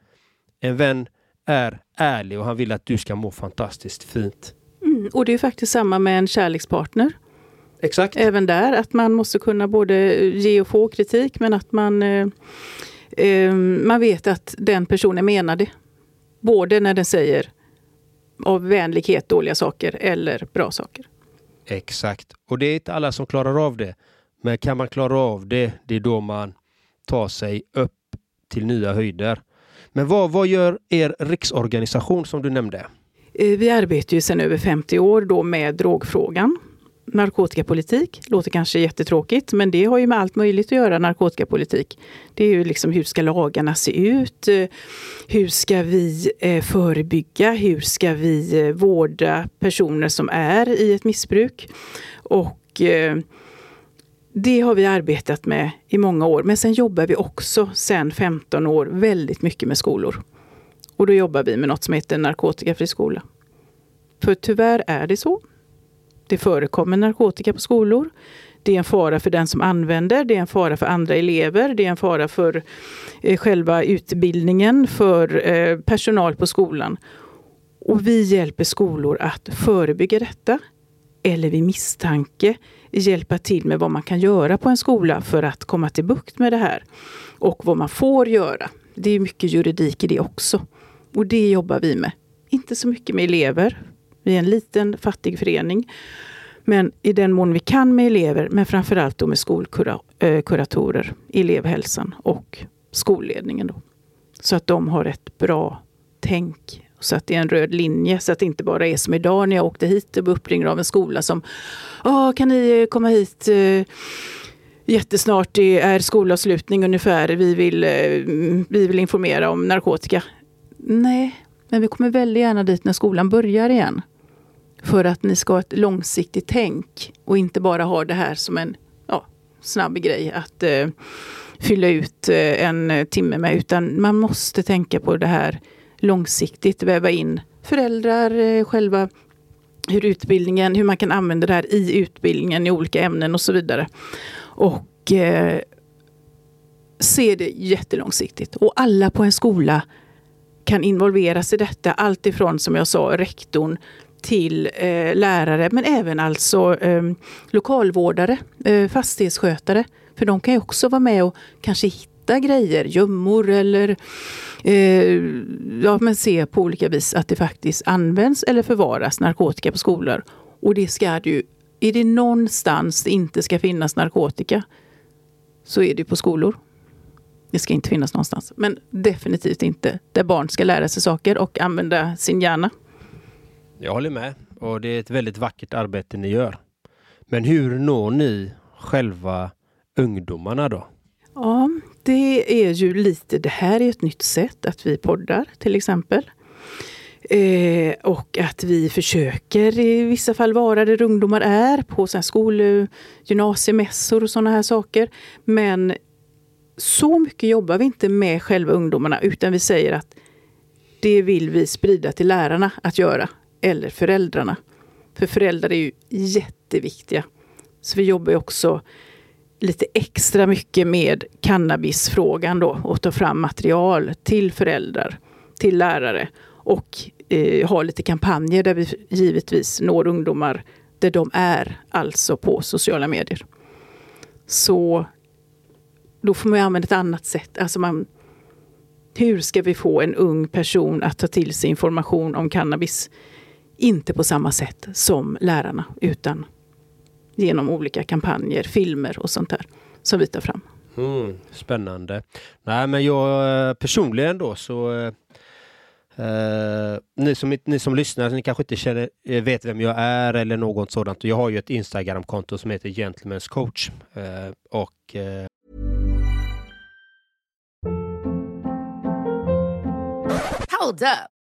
En vän är ärlig och han vill att du ska må fantastiskt fint. Mm, och det är faktiskt samma med en kärlekspartner. Exakt. Även där, att man måste kunna både ge och få kritik men att man, eh, eh, man vet att den personen menar det. Både när den säger av vänlighet dåliga saker eller bra saker. Exakt. Och det är inte alla som klarar av det. Men kan man klara av det, det är då man tar sig upp till nya höjder. Men vad, vad gör er riksorganisation som du nämnde? Eh, vi arbetar ju sedan över 50 år då med drogfrågan. Narkotikapolitik låter kanske jättetråkigt, men det har ju med allt möjligt att göra, narkotikapolitik. Det är ju liksom hur ska lagarna se ut? Eh, hur ska vi eh, förebygga? Hur ska vi vårda personer som är i ett missbruk? Och det har vi arbetat med i många år. Men sen jobbar vi också sedan 15 år väldigt mycket med skolor. Och då jobbar vi med något som heter narkotikafri skola. För tyvärr är det så. Det förekommer narkotika på skolor. Det är en fara för den som använder, det är en fara för andra elever, det är en fara för eh, själva utbildningen, för eh, personal på skolan. Och vi hjälper skolor att förebygga detta eller vid misstanke hjälpa till med vad man kan göra på en skola för att komma till bukt med det här. Och vad man får göra. Det är mycket juridik i det också. Och det jobbar vi med. Inte så mycket med elever. Vi är en liten fattig förening. Men i den mån vi kan med elever, men framförallt då med skolkuratorer, eh, elevhälsan och skolledningen. Då. Så att de har ett bra tänk så att det är en röd linje, så att det inte bara är som idag när jag åkte hit och blev uppringd av en skola som kan ni eh, komma hit eh, jättesnart, det är skolavslutning ungefär, vi vill, eh, vi vill informera om narkotika. Nej, men vi kommer väldigt gärna dit när skolan börjar igen. För att ni ska ha ett långsiktigt tänk och inte bara ha det här som en ja, snabb grej att eh, fylla ut en timme med. Utan man måste tänka på det här långsiktigt väva in föräldrar eh, själva, hur utbildningen, hur man kan använda det här i utbildningen i olika ämnen och så vidare. Och eh, se det jättelångsiktigt. Och alla på en skola kan involveras i detta. Allt ifrån som jag sa rektorn till eh, lärare men även alltså eh, lokalvårdare, eh, fastighetsskötare. För de kan ju också vara med och kanske hitta grejer, gömmor eller eh, ja, men se på olika vis att det faktiskt används eller förvaras narkotika på skolor. Och det ska det ju, är det någonstans det inte ska finnas narkotika så är det på skolor. Det ska inte finnas någonstans. Men definitivt inte där barn ska lära sig saker och använda sin hjärna. Jag håller med. Och det är ett väldigt vackert arbete ni gör. Men hur når ni själva ungdomarna då? Ja, det är ju lite, det här är ett nytt sätt att vi poddar till exempel. Eh, och att vi försöker i vissa fall vara där ungdomar är på skol gymnasiemässor och sådana här saker. Men så mycket jobbar vi inte med själva ungdomarna utan vi säger att det vill vi sprida till lärarna att göra. Eller föräldrarna. För föräldrar är ju jätteviktiga. Så vi jobbar också lite extra mycket med cannabisfrågan då och ta fram material till föräldrar, till lärare och eh, ha lite kampanjer där vi givetvis når ungdomar där de är, alltså på sociala medier. Så då får man använda ett annat sätt. Alltså man, hur ska vi få en ung person att ta till sig information om cannabis? Inte på samma sätt som lärarna, utan genom olika kampanjer, filmer och sånt där som vi tar fram. Mm, spännande. Nej, men jag eh, personligen då så Uh, ni, som, ni som lyssnar, ni kanske inte känner, vet vem jag är eller något sådant. Jag har ju ett Instagramkonto som heter Gentlemen's coach. Uh, och, uh... Hold up.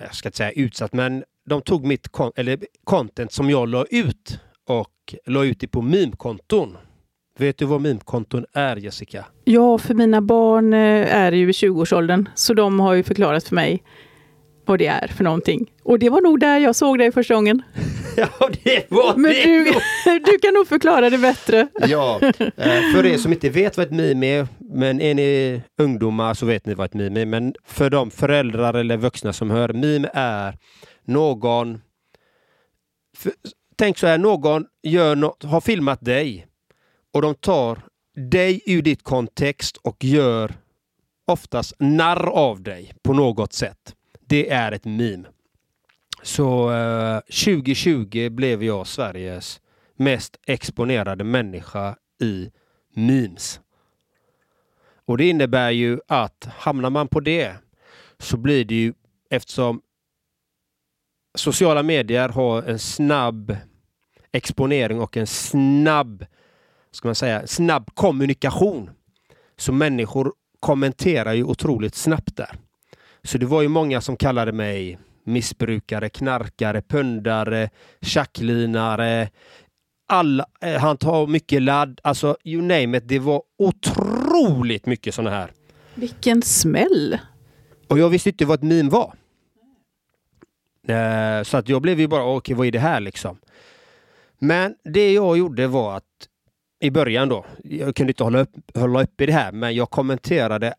jag ska inte säga utsatt, men de tog mitt kon- eller content som jag la ut och la ut det på meme-konton. Vet du vad meme-konton är Jessica? Ja, för mina barn eh, är ju i 20-årsåldern, så de har ju förklarat för mig vad det är för någonting. Och det var nog där jag såg dig första gången. Ja, det var Men det! du, du kan nog förklara det bättre. Ja, eh, för er som inte vet vad ett meme är, men är ni ungdomar så vet ni vad ett meme är. Men för de föräldrar eller vuxna som hör, meme är någon... För, tänk så här, någon gör no har filmat dig och de tar dig ur ditt kontext och gör oftast narr av dig på något sätt. Det är ett meme. Så eh, 2020 blev jag Sveriges mest exponerade människa i memes. Och det innebär ju att hamnar man på det så blir det ju eftersom sociala medier har en snabb exponering och en snabb, ska man säga, snabb kommunikation. Så människor kommenterar ju otroligt snabbt där. Så det var ju många som kallade mig missbrukare, knarkare, pundare, tjacklinare. Alla, eh, han tar mycket ladd, alltså you name it. Det var otroligt mycket sådana här. Vilken smäll! Och jag visste inte vad ett meme var. Eh, så att jag blev ju bara, okej vad är det här liksom? Men det jag gjorde var att i början då, jag kunde inte hålla upp, hålla uppe det här, men jag kommenterade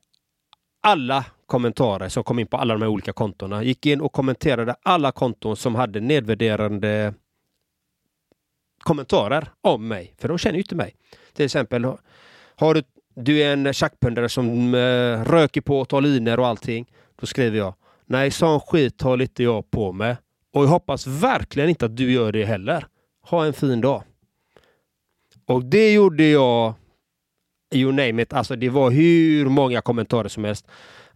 alla kommentarer som kom in på alla de här olika kontona. Gick in och kommenterade alla konton som hade nedvärderande kommentarer om mig, för de känner ju inte mig. Till exempel, har du, du är en tjackpundare som eh, röker på, och tar linor och allting. Då skriver jag, nej sån skit håller inte jag på med. Och jag hoppas verkligen inte att du gör det heller. Ha en fin dag. Och det gjorde jag, you name it, alltså det var hur många kommentarer som helst.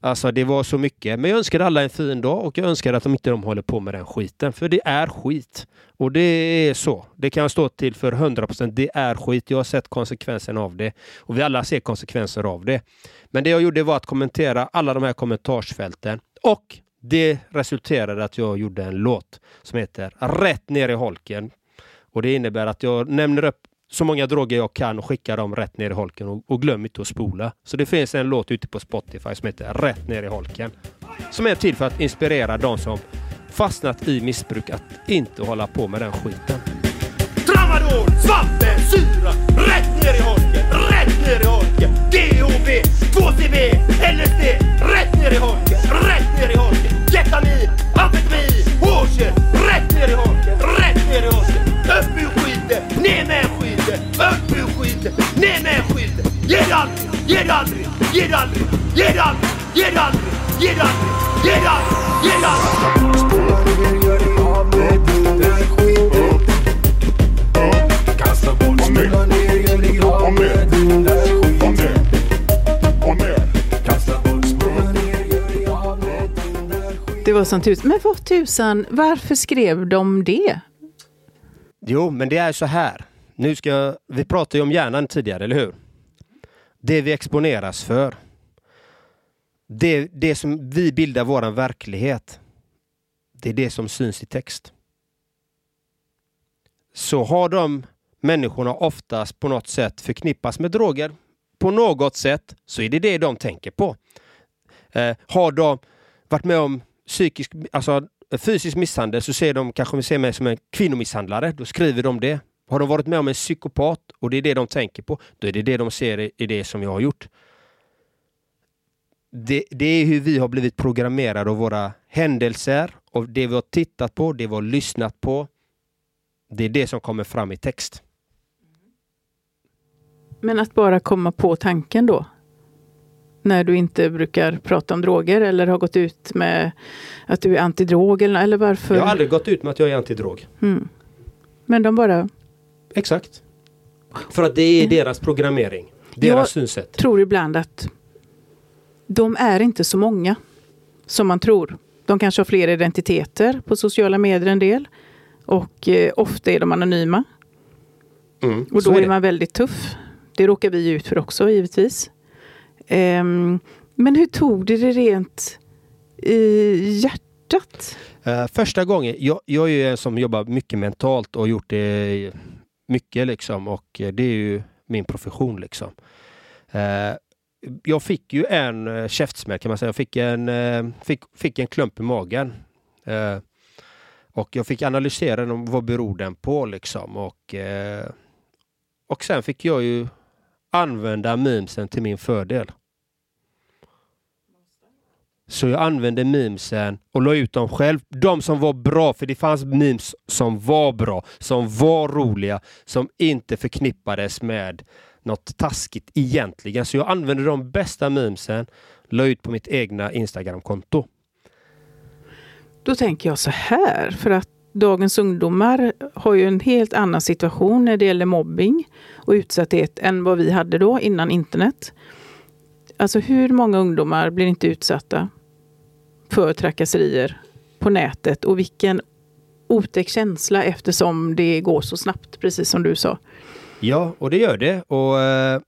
Alltså det var så mycket. Men jag önskar alla en fin dag och jag önskar att de inte de håller på med den skiten. För det är skit. Och det är så. Det kan jag stå till för 100%. Det är skit. Jag har sett konsekvenserna av det. Och vi alla ser konsekvenser av det. Men det jag gjorde var att kommentera alla de här kommentarsfälten. Och det resulterade att jag gjorde en låt som heter Rätt ner i holken. Och det innebär att jag nämner upp så många droger jag kan och skicka dem rätt ner i holken och, och glöm inte att spola. Så det finns en låt ute på Spotify som heter Rätt ner i holken. Som är till för att inspirera de som fastnat i missbruk att inte hålla på med den skiten. Tramadol, svampen, syra, rätt ner i holken, rätt ner i holken. DHB, 2CB, LSD, rätt ner i holken, rätt ner i holken. Ketamin, amfetamin, skiten, ner med skiten. Ge det aldrig, ge det aldrig, ge det aldrig, ge det aldrig, ge det aldrig, ge det aldrig, ge det aldrig, ge det aldrig. Det var som tusan. Men vad tusan, varför skrev de det? Jo, men det är så här. Nu ska jag, vi pratade ju om hjärnan tidigare, eller hur? Det vi exponeras för. Det, det som vi bildar vår verklighet. Det är det som syns i text. Så har de människorna oftast på något sätt förknippas med droger på något sätt så är det det de tänker på. Eh, har de varit med om psykisk, alltså fysisk misshandel så ser de kanske ser mig som en kvinnomisshandlare. Då skriver de det. Har de varit med om en psykopat och det är det de tänker på, då är det det de ser i, det som jag har gjort. Det, det är hur vi har blivit programmerade av våra händelser och det vi har tittat på, det vi har lyssnat på. Det är det som kommer fram i text. Men att bara komma på tanken då? När du inte brukar prata om droger eller har gått ut med att du är antidrog eller, eller varför? Jag har aldrig gått ut med att jag är antidrog. Mm. Men de bara... Exakt. För att det är deras programmering. Deras Jag synsätt. tror ibland att de är inte så många som man tror. De kanske har fler identiteter på sociala medier en del. Och eh, ofta är de anonyma. Mm, Och då är är, man väldigt tuff. Det råkar vi ut för också givetvis. Ehm, men hur tog du det rent i hjärtat? Eh, första gången, jag, jag är ju en som jobbar mycket mentalt och har gjort det mycket liksom och eh, det är ju min profession liksom. Eh, jag fick ju en eh, käftsmäll kan man säga. Jag fick en, fick, fick en klump i magen. Och jag fick analysera den, vad beror den på liksom. Och, och sen fick jag ju använda memesen till min fördel. Så jag använde memesen och la ut dem själv. De som var bra, för det fanns memes som var bra, som var roliga, som inte förknippades med något taskigt egentligen. Så jag använde de bästa memesen, la ut på mitt egna Instagramkonto. Då tänker jag så här, för att dagens ungdomar har ju en helt annan situation när det gäller mobbing och utsatthet än vad vi hade då innan internet. Alltså hur många ungdomar blir inte utsatta för trakasserier på nätet och vilken otäck känsla eftersom det går så snabbt, precis som du sa. Ja, och det gör det. Och, eh,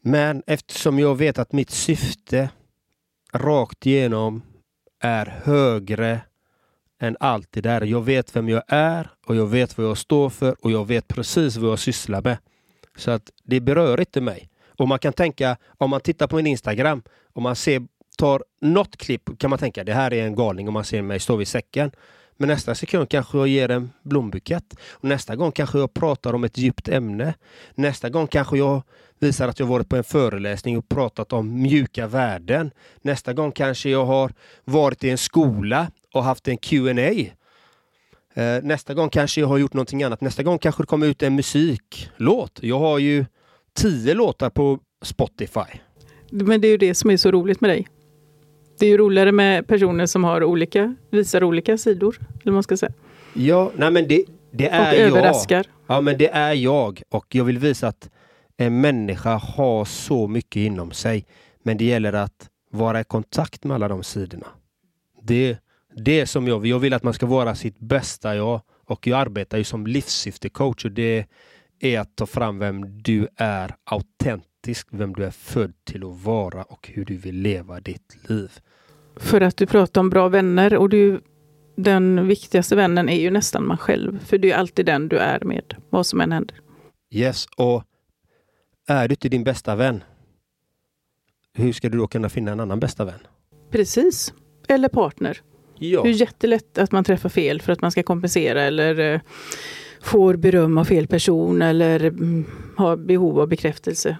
men eftersom jag vet att mitt syfte rakt igenom är högre än allt det där. Jag vet vem jag är och jag vet vad jag står för och jag vet precis vad jag sysslar med. Så att det berör inte mig. Och man kan tänka, om man tittar på min Instagram och man ser, tar något klipp kan man tänka det här är en galning om man ser mig stå vid säcken. Men nästa sekund kanske jag ger en blombukett. Och nästa gång kanske jag pratar om ett djupt ämne. Nästa gång kanske jag visar att jag varit på en föreläsning och pratat om mjuka värden. Nästa gång kanske jag har varit i en skola och haft en Q&A. Eh, nästa gång kanske jag har gjort någonting annat. Nästa gång kanske det kommer ut en musiklåt. Jag har ju tio låtar på Spotify. Men det är ju det som är så roligt med dig. Det är ju roligare med personer som har olika, visar olika sidor, eller man ska säga. Ja, nej men det, det Och är jag. överraskar. Ja, men det är jag och jag vill visa att en människa har så mycket inom sig. Men det gäller att vara i kontakt med alla de sidorna. Det, det som jag vill. Jag vill att man ska vara sitt bästa jag. Och jag arbetar ju som livssyftecoach och det är att ta fram vem du är autentisk, vem du är född till att vara och hur du vill leva ditt liv. För att du pratar om bra vänner och du, den viktigaste vännen är ju nästan man själv. För det är alltid den du är med, vad som än händer. Yes, och är du inte din bästa vän, hur ska du då kunna finna en annan bästa vän? Precis. Eller partner. Ja. Det är jättelätt att man träffar fel för att man ska kompensera eller eh, får beröm av fel person eller mm, har behov av bekräftelse.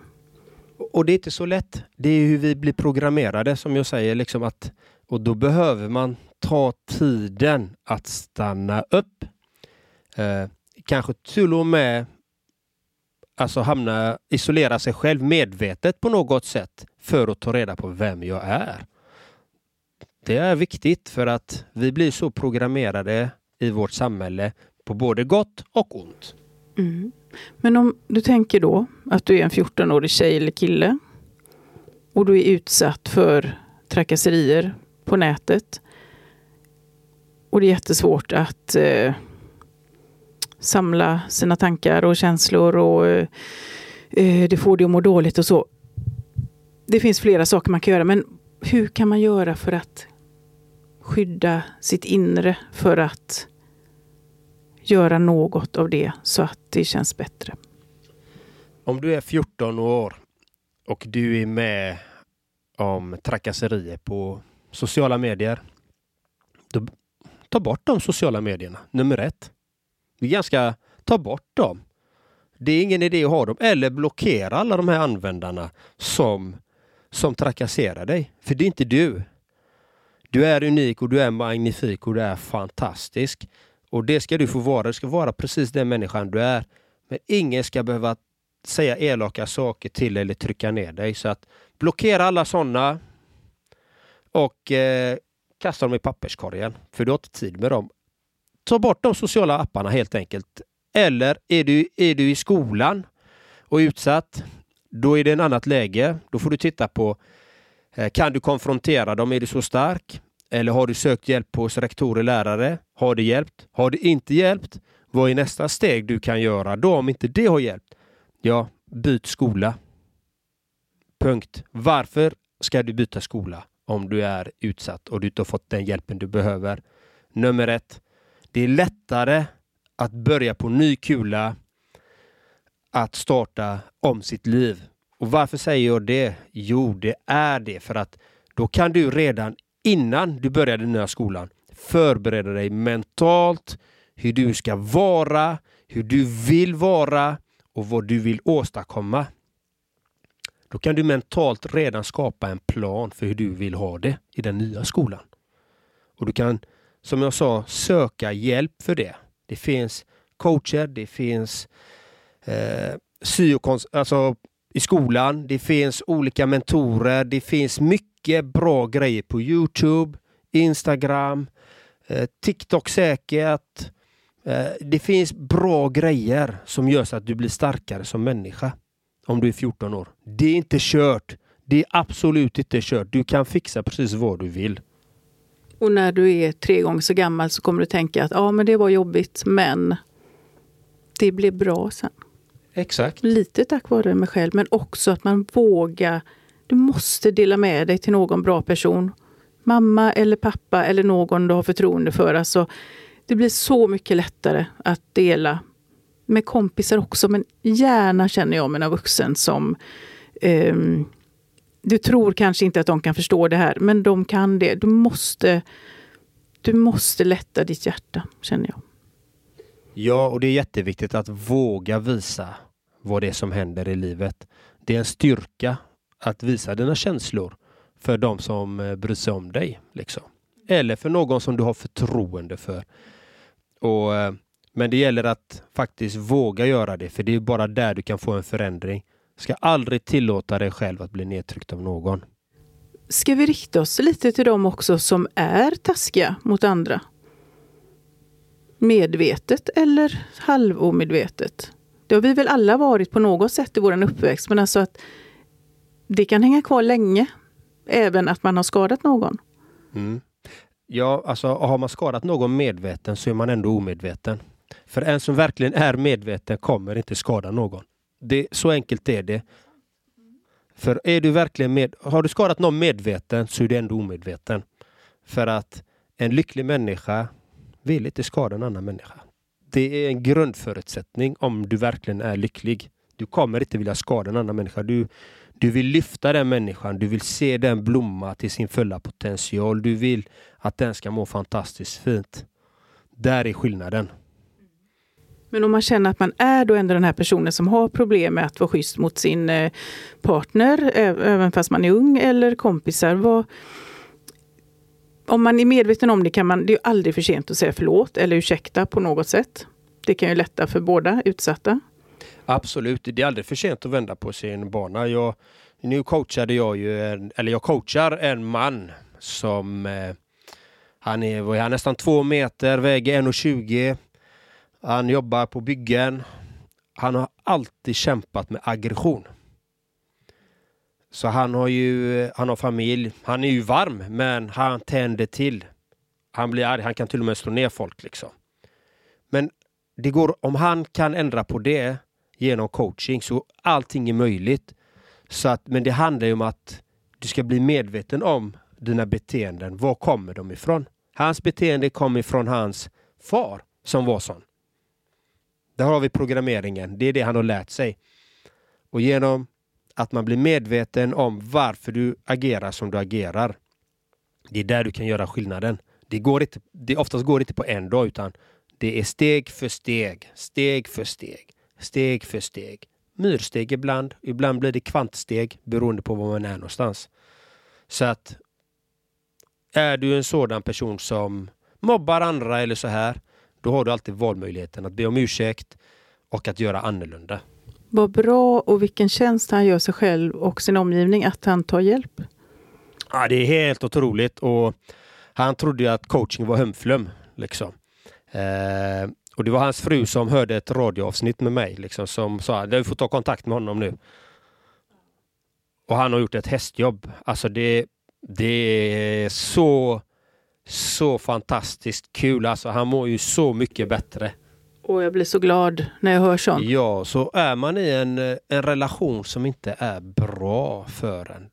Och det är inte så lätt. Det är hur vi blir programmerade som jag säger. Liksom att, och då behöver man ta tiden att stanna upp. Eh, kanske till och med alltså hamna, isolera sig själv medvetet på något sätt för att ta reda på vem jag är. Det är viktigt för att vi blir så programmerade i vårt samhälle på både gott och ont. Mm. Men om du tänker då att du är en 14-årig tjej eller kille och du är utsatt för trakasserier på nätet och det är jättesvårt att eh, samla sina tankar och känslor och eh, eh, det får dig att må dåligt och så. Det finns flera saker man kan göra, men hur kan man göra för att skydda sitt inre för att göra något av det så att det känns bättre? Om du är 14 år och du är med om trakasserier på sociala medier. Då, ta bort de sociala medierna, nummer ett. Det är ganska, ta bort dem. Det är ingen idé att ha dem. Eller blockera alla de här användarna som, som trakasserar dig. För det är inte du. Du är unik och du är magnifik och du är fantastisk. Och det ska du få vara. Du ska vara precis den människan du är. Men ingen ska behöva säga elaka saker till eller trycka ner dig. Så att blockera alla sådana och eh, kasta dem i papperskorgen. För du har inte tid med dem. Ta bort de sociala apparna helt enkelt. Eller är du, är du i skolan och utsatt, då är det en annat läge. Då får du titta på, eh, kan du konfrontera dem? Är du så stark? Eller har du sökt hjälp hos rektorer, lärare? Har det hjälpt? Har det inte hjälpt? Vad är nästa steg du kan göra då om inte det har hjälpt? Ja, byt skola. Punkt. Varför ska du byta skola om du är utsatt och du inte har fått den hjälpen du behöver? Nummer ett. Det är lättare att börja på ny kula att starta om sitt liv. Och varför säger jag det? Jo, det är det för att då kan du redan innan du börjar den nya skolan förbereda dig mentalt hur du ska vara, hur du vill vara och vad du vill åstadkomma. Då kan du mentalt redan skapa en plan för hur du vill ha det i den nya skolan. Och du kan, som jag sa, söka hjälp för det. Det finns coacher, det finns eh, syokons alltså i skolan, det finns olika mentorer, det finns mycket bra grejer på Youtube, Instagram, eh, TikTok säkert. Eh, det finns bra grejer som gör så att du blir starkare som människa om du är 14 år. Det är inte kört. Det är absolut inte kört. Du kan fixa precis vad du vill. Och när du är tre gånger så gammal så kommer du tänka att ja, men det var jobbigt, men det blev bra sen. Exakt. Lite tack vare mig själv, men också att man vågar. Du måste dela med dig till någon bra person. Mamma eller pappa eller någon du har förtroende för. Alltså, det blir så mycket lättare att dela med kompisar också, men gärna känner jag med en vuxen som eh, du tror kanske inte att de kan förstå det här, men de kan det. Du måste, du måste lätta ditt hjärta, känner jag. Ja, och det är jätteviktigt att våga visa vad det är som händer i livet. Det är en styrka att visa dina känslor för de som eh, bryr sig om dig. Liksom. Eller för någon som du har förtroende för. Och, eh, men det gäller att faktiskt våga göra det, för det är bara där du kan få en förändring. Ska aldrig tillåta dig själv att bli nedtryckt av någon. Ska vi rikta oss lite till dem också som är taskiga mot andra? Medvetet eller halvomedvetet? Det har vi väl alla varit på något sätt i vår uppväxt, men alltså att det kan hänga kvar länge. Även att man har skadat någon. Mm. Ja, alltså har man skadat någon medveten så är man ändå omedveten. För en som verkligen är medveten kommer inte skada någon. Det, så enkelt är det. För är du verkligen med, har du skadat någon medveten så är du ändå omedveten. För att en lycklig människa vill inte skada en annan människa. Det är en grundförutsättning om du verkligen är lycklig. Du kommer inte vilja skada en annan människa. Du, du vill lyfta den människan, du vill se den blomma till sin fulla potential. Du vill att den ska må fantastiskt fint. Där är skillnaden. Men om man känner att man är då ändå den här personen som har problem med att vara schysst mot sin eh, partner, även fast man är ung, eller kompisar. Vad, om man är medveten om det kan man, det är aldrig för sent att säga förlåt eller ursäkta på något sätt. Det kan ju lätta för båda utsatta. Absolut, det är aldrig för sent att vända på sin bana. Jag, nu coachade jag ju, en, eller jag coachar en man som eh, han är, han är nästan två meter, väger 1,20. Han jobbar på byggen. Han har alltid kämpat med aggression. Så han har ju, han har familj. Han är ju varm, men han tänder till. Han blir arg, han kan till och med slå ner folk liksom. Men det går, om han kan ändra på det genom coaching så allting är möjligt. Så att, men det handlar ju om att du ska bli medveten om dina beteenden. Var kommer de ifrån? Hans beteende kommer ifrån hans far som var sån. Där har vi programmeringen. Det är det han har lärt sig. Och genom att man blir medveten om varför du agerar som du agerar. Det är där du kan göra skillnaden. Det, går inte, det oftast går det inte på en dag utan det är steg för steg, steg för steg, steg för steg. Myrsteg ibland, ibland blir det kvantsteg beroende på var man är någonstans. Så att är du en sådan person som mobbar andra eller så här, då har du alltid valmöjligheten att be om ursäkt och att göra annorlunda. Vad bra och vilken tjänst han gör sig själv och sin omgivning att han tar hjälp. Ja, det är helt otroligt och han trodde ju att coaching var hömflum. Liksom. Eh, och det var hans fru som hörde ett radioavsnitt med mig liksom, som sa du får ta kontakt med honom nu. Och han har gjort ett hästjobb. Alltså det, det är så, så fantastiskt kul. Alltså han mår ju så mycket bättre. Och jag blir så glad när jag hör sånt. Ja, så är man i en, en relation som inte är bra för en,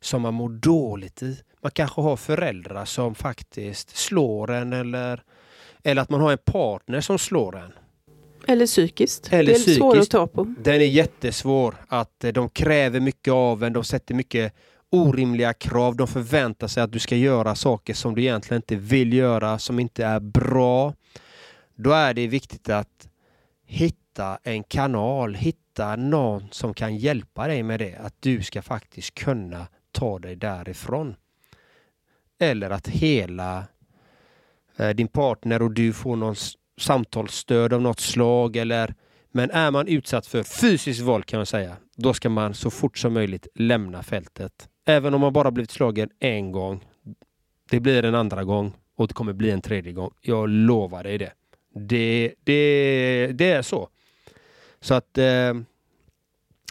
som man mår dåligt i. Man kanske har föräldrar som faktiskt slår en eller, eller att man har en partner som slår en. Eller psykiskt. Eller det är svårt att psykiskt. ta på. Den är jättesvår. Att eh, de kräver mycket av en. De sätter mycket orimliga krav. De förväntar sig att du ska göra saker som du egentligen inte vill göra, som inte är bra. Då är det viktigt att hitta en kanal, hitta någon som kan hjälpa dig med det. Att du ska faktiskt kunna ta dig därifrån. Eller att hela Eh, din partner och du får någon samtalsstöd av något slag. Eller, men är man utsatt för fysiskt våld kan man säga, då ska man så fort som möjligt lämna fältet. Även om man bara blivit slagen en gång. Det blir en andra gång och det kommer bli en tredje gång. Jag lovar dig det. Det, det, det är så. Så att eh,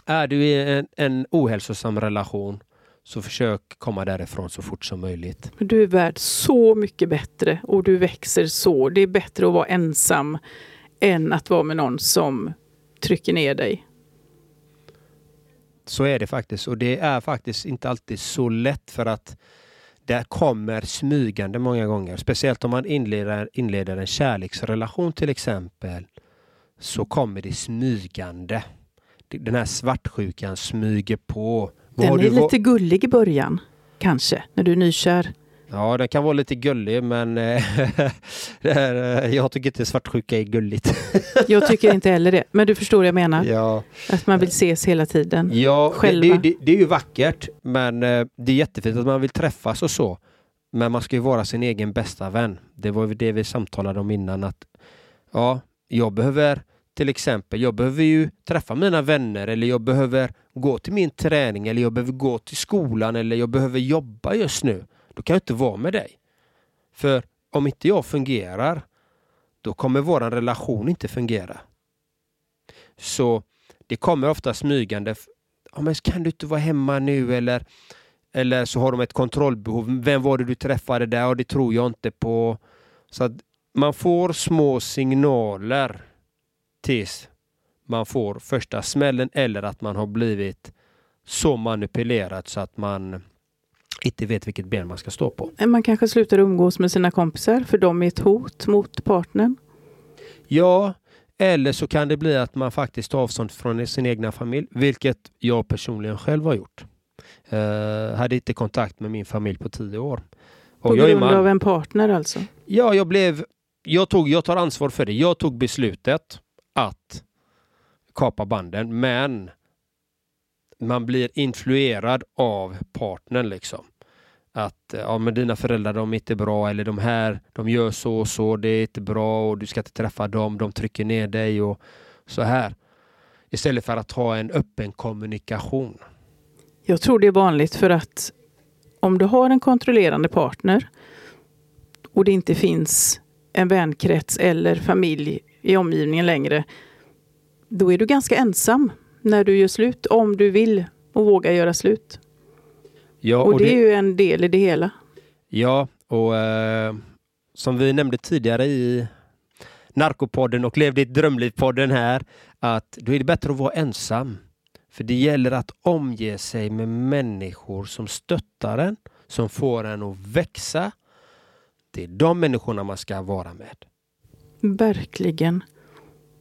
är du i en, en ohälsosam relation så försök komma därifrån så fort som möjligt. Du är värd så mycket bättre och du växer så. Det är bättre att vara ensam än att vara med någon som trycker ner dig. Så är det faktiskt och det är faktiskt inte alltid så lätt för att det kommer smygande många gånger. Speciellt om man inleder, inleder en kärleksrelation till exempel. Så kommer det smygande. Den här svartsjukan smyger på. Den är du lite gullig i början, kanske, när du är nykär. Ja, den kan vara lite gullig men eh, det är, eh, jag tycker inte svartsjuka är gulligt. Jag tycker inte heller det, men du förstår vad jag menar. Ja, Att man vill ses hela tiden. ja det, Själva. det, det, det är ju vackert men eh, det är jättefint att man vill träffas och så. Men man ska ju vara sin egen bästa vän. Det var ju det vi samtalade om innan att ja, jag behöver till exempel, jag behöver ju träffa mina vänner eller jag behöver gå till min träning eller jag behöver gå till skolan eller jag behöver jobba just nu. Då kan jag inte vara med dig. För om inte jag fungerar, då kommer vår relation inte fungera. Så det kommer ofta smygande. Ja, men kan du inte vara hemma nu eller, eller så har de ett kontrollbehov. Vem var det du träffade där? Och det tror jag inte på. Så att man får små signaler tills man får första smällen eller att man har blivit så manipulerad så att man inte vet vilket ben man ska stå på. Man kanske slutar umgås med sina kompisar för de är ett hot mot partnern. Ja, eller så kan det bli att man faktiskt tar avstånd från sin egna familj, vilket jag personligen själv har gjort. Uh, hade inte kontakt med min familj på tio år. På Och är grund av en partner alltså. Ja, jag blev... Jag, tog, jag tar ansvar för det. Jag tog beslutet att kapa banden, men man blir influerad av partnern liksom. Att eh, ja, men dina föräldrar de är inte bra eller de här de gör så och så, det är inte bra och du ska inte träffa dem, de trycker ner dig och så här. Istället för att ha en öppen kommunikation. Jag tror det är vanligt för att om du har en kontrollerande partner och det inte finns en vänkrets eller familj i omgivningen längre, då är du ganska ensam när du gör slut, om du vill och vågar göra slut. Ja, och, det, är ju en del i det hela. Ja, och eh, som vi nämnde tidigare i Narkopodden och Lev ditt drömliv-podden här, att då är det bättre att vara ensam. För det gäller att omge sig med människor som stöttar en, som får en att växa. Det är de människorna man ska vara med. Verkligen.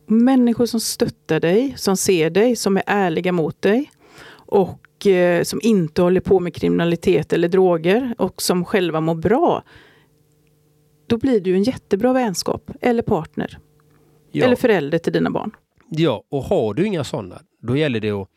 Människor som stöttar dig, som ser dig, som är ärliga mot dig och eh, som inte håller på med kriminalitet eller droger och som själva mår bra. Då blir du en jättebra vänskap eller partner. Ja. Eller förälder till dina barn. Ja, och har du inga sådana, då gäller det att,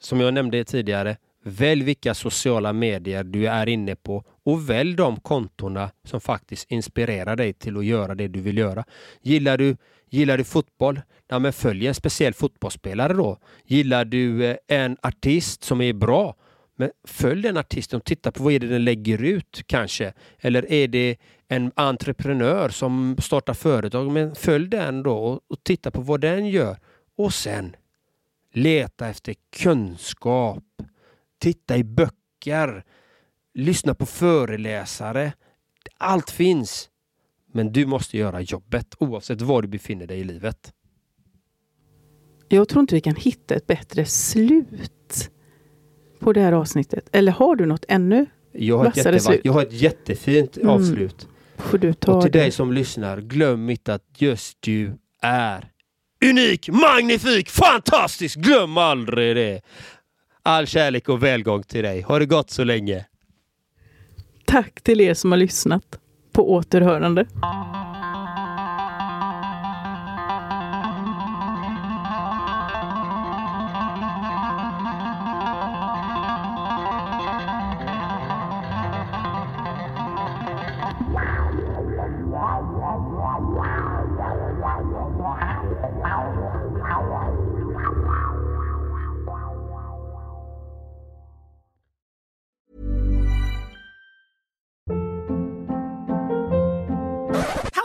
som jag nämnde tidigare, välj vilka sociala medier du är inne på och välj de kontona som faktiskt inspirerar dig till att göra det du vill göra. Gillar du, gillar du fotboll? Ja, men följ en speciell fotbollsspelare då. Gillar du eh, en artist som är bra? Men följ den artisten och titta på vad är det den lägger ut kanske. Eller är det en entreprenör som startar företag? Men följ den då och, och titta på vad den gör. Och sen leta efter kunskap. Titta i böcker. Lyssna på föreläsare. Allt finns. Men du måste göra jobbet oavsett var du befinner dig i livet. Jag tror inte vi kan hitta ett bättre slut på det här avsnittet. Eller har du något ännu Jag har, ett, Vassare slut. jag har ett jättefint Mm. avslut. får du ta Och till det. dig som lyssnar, glöm inte att just du är unik, magnifik, fantastisk. Glöm aldrig det. All kärlek och välgång till dig. Ha det gott så länge. Tack till er som har lyssnat. På återhörande.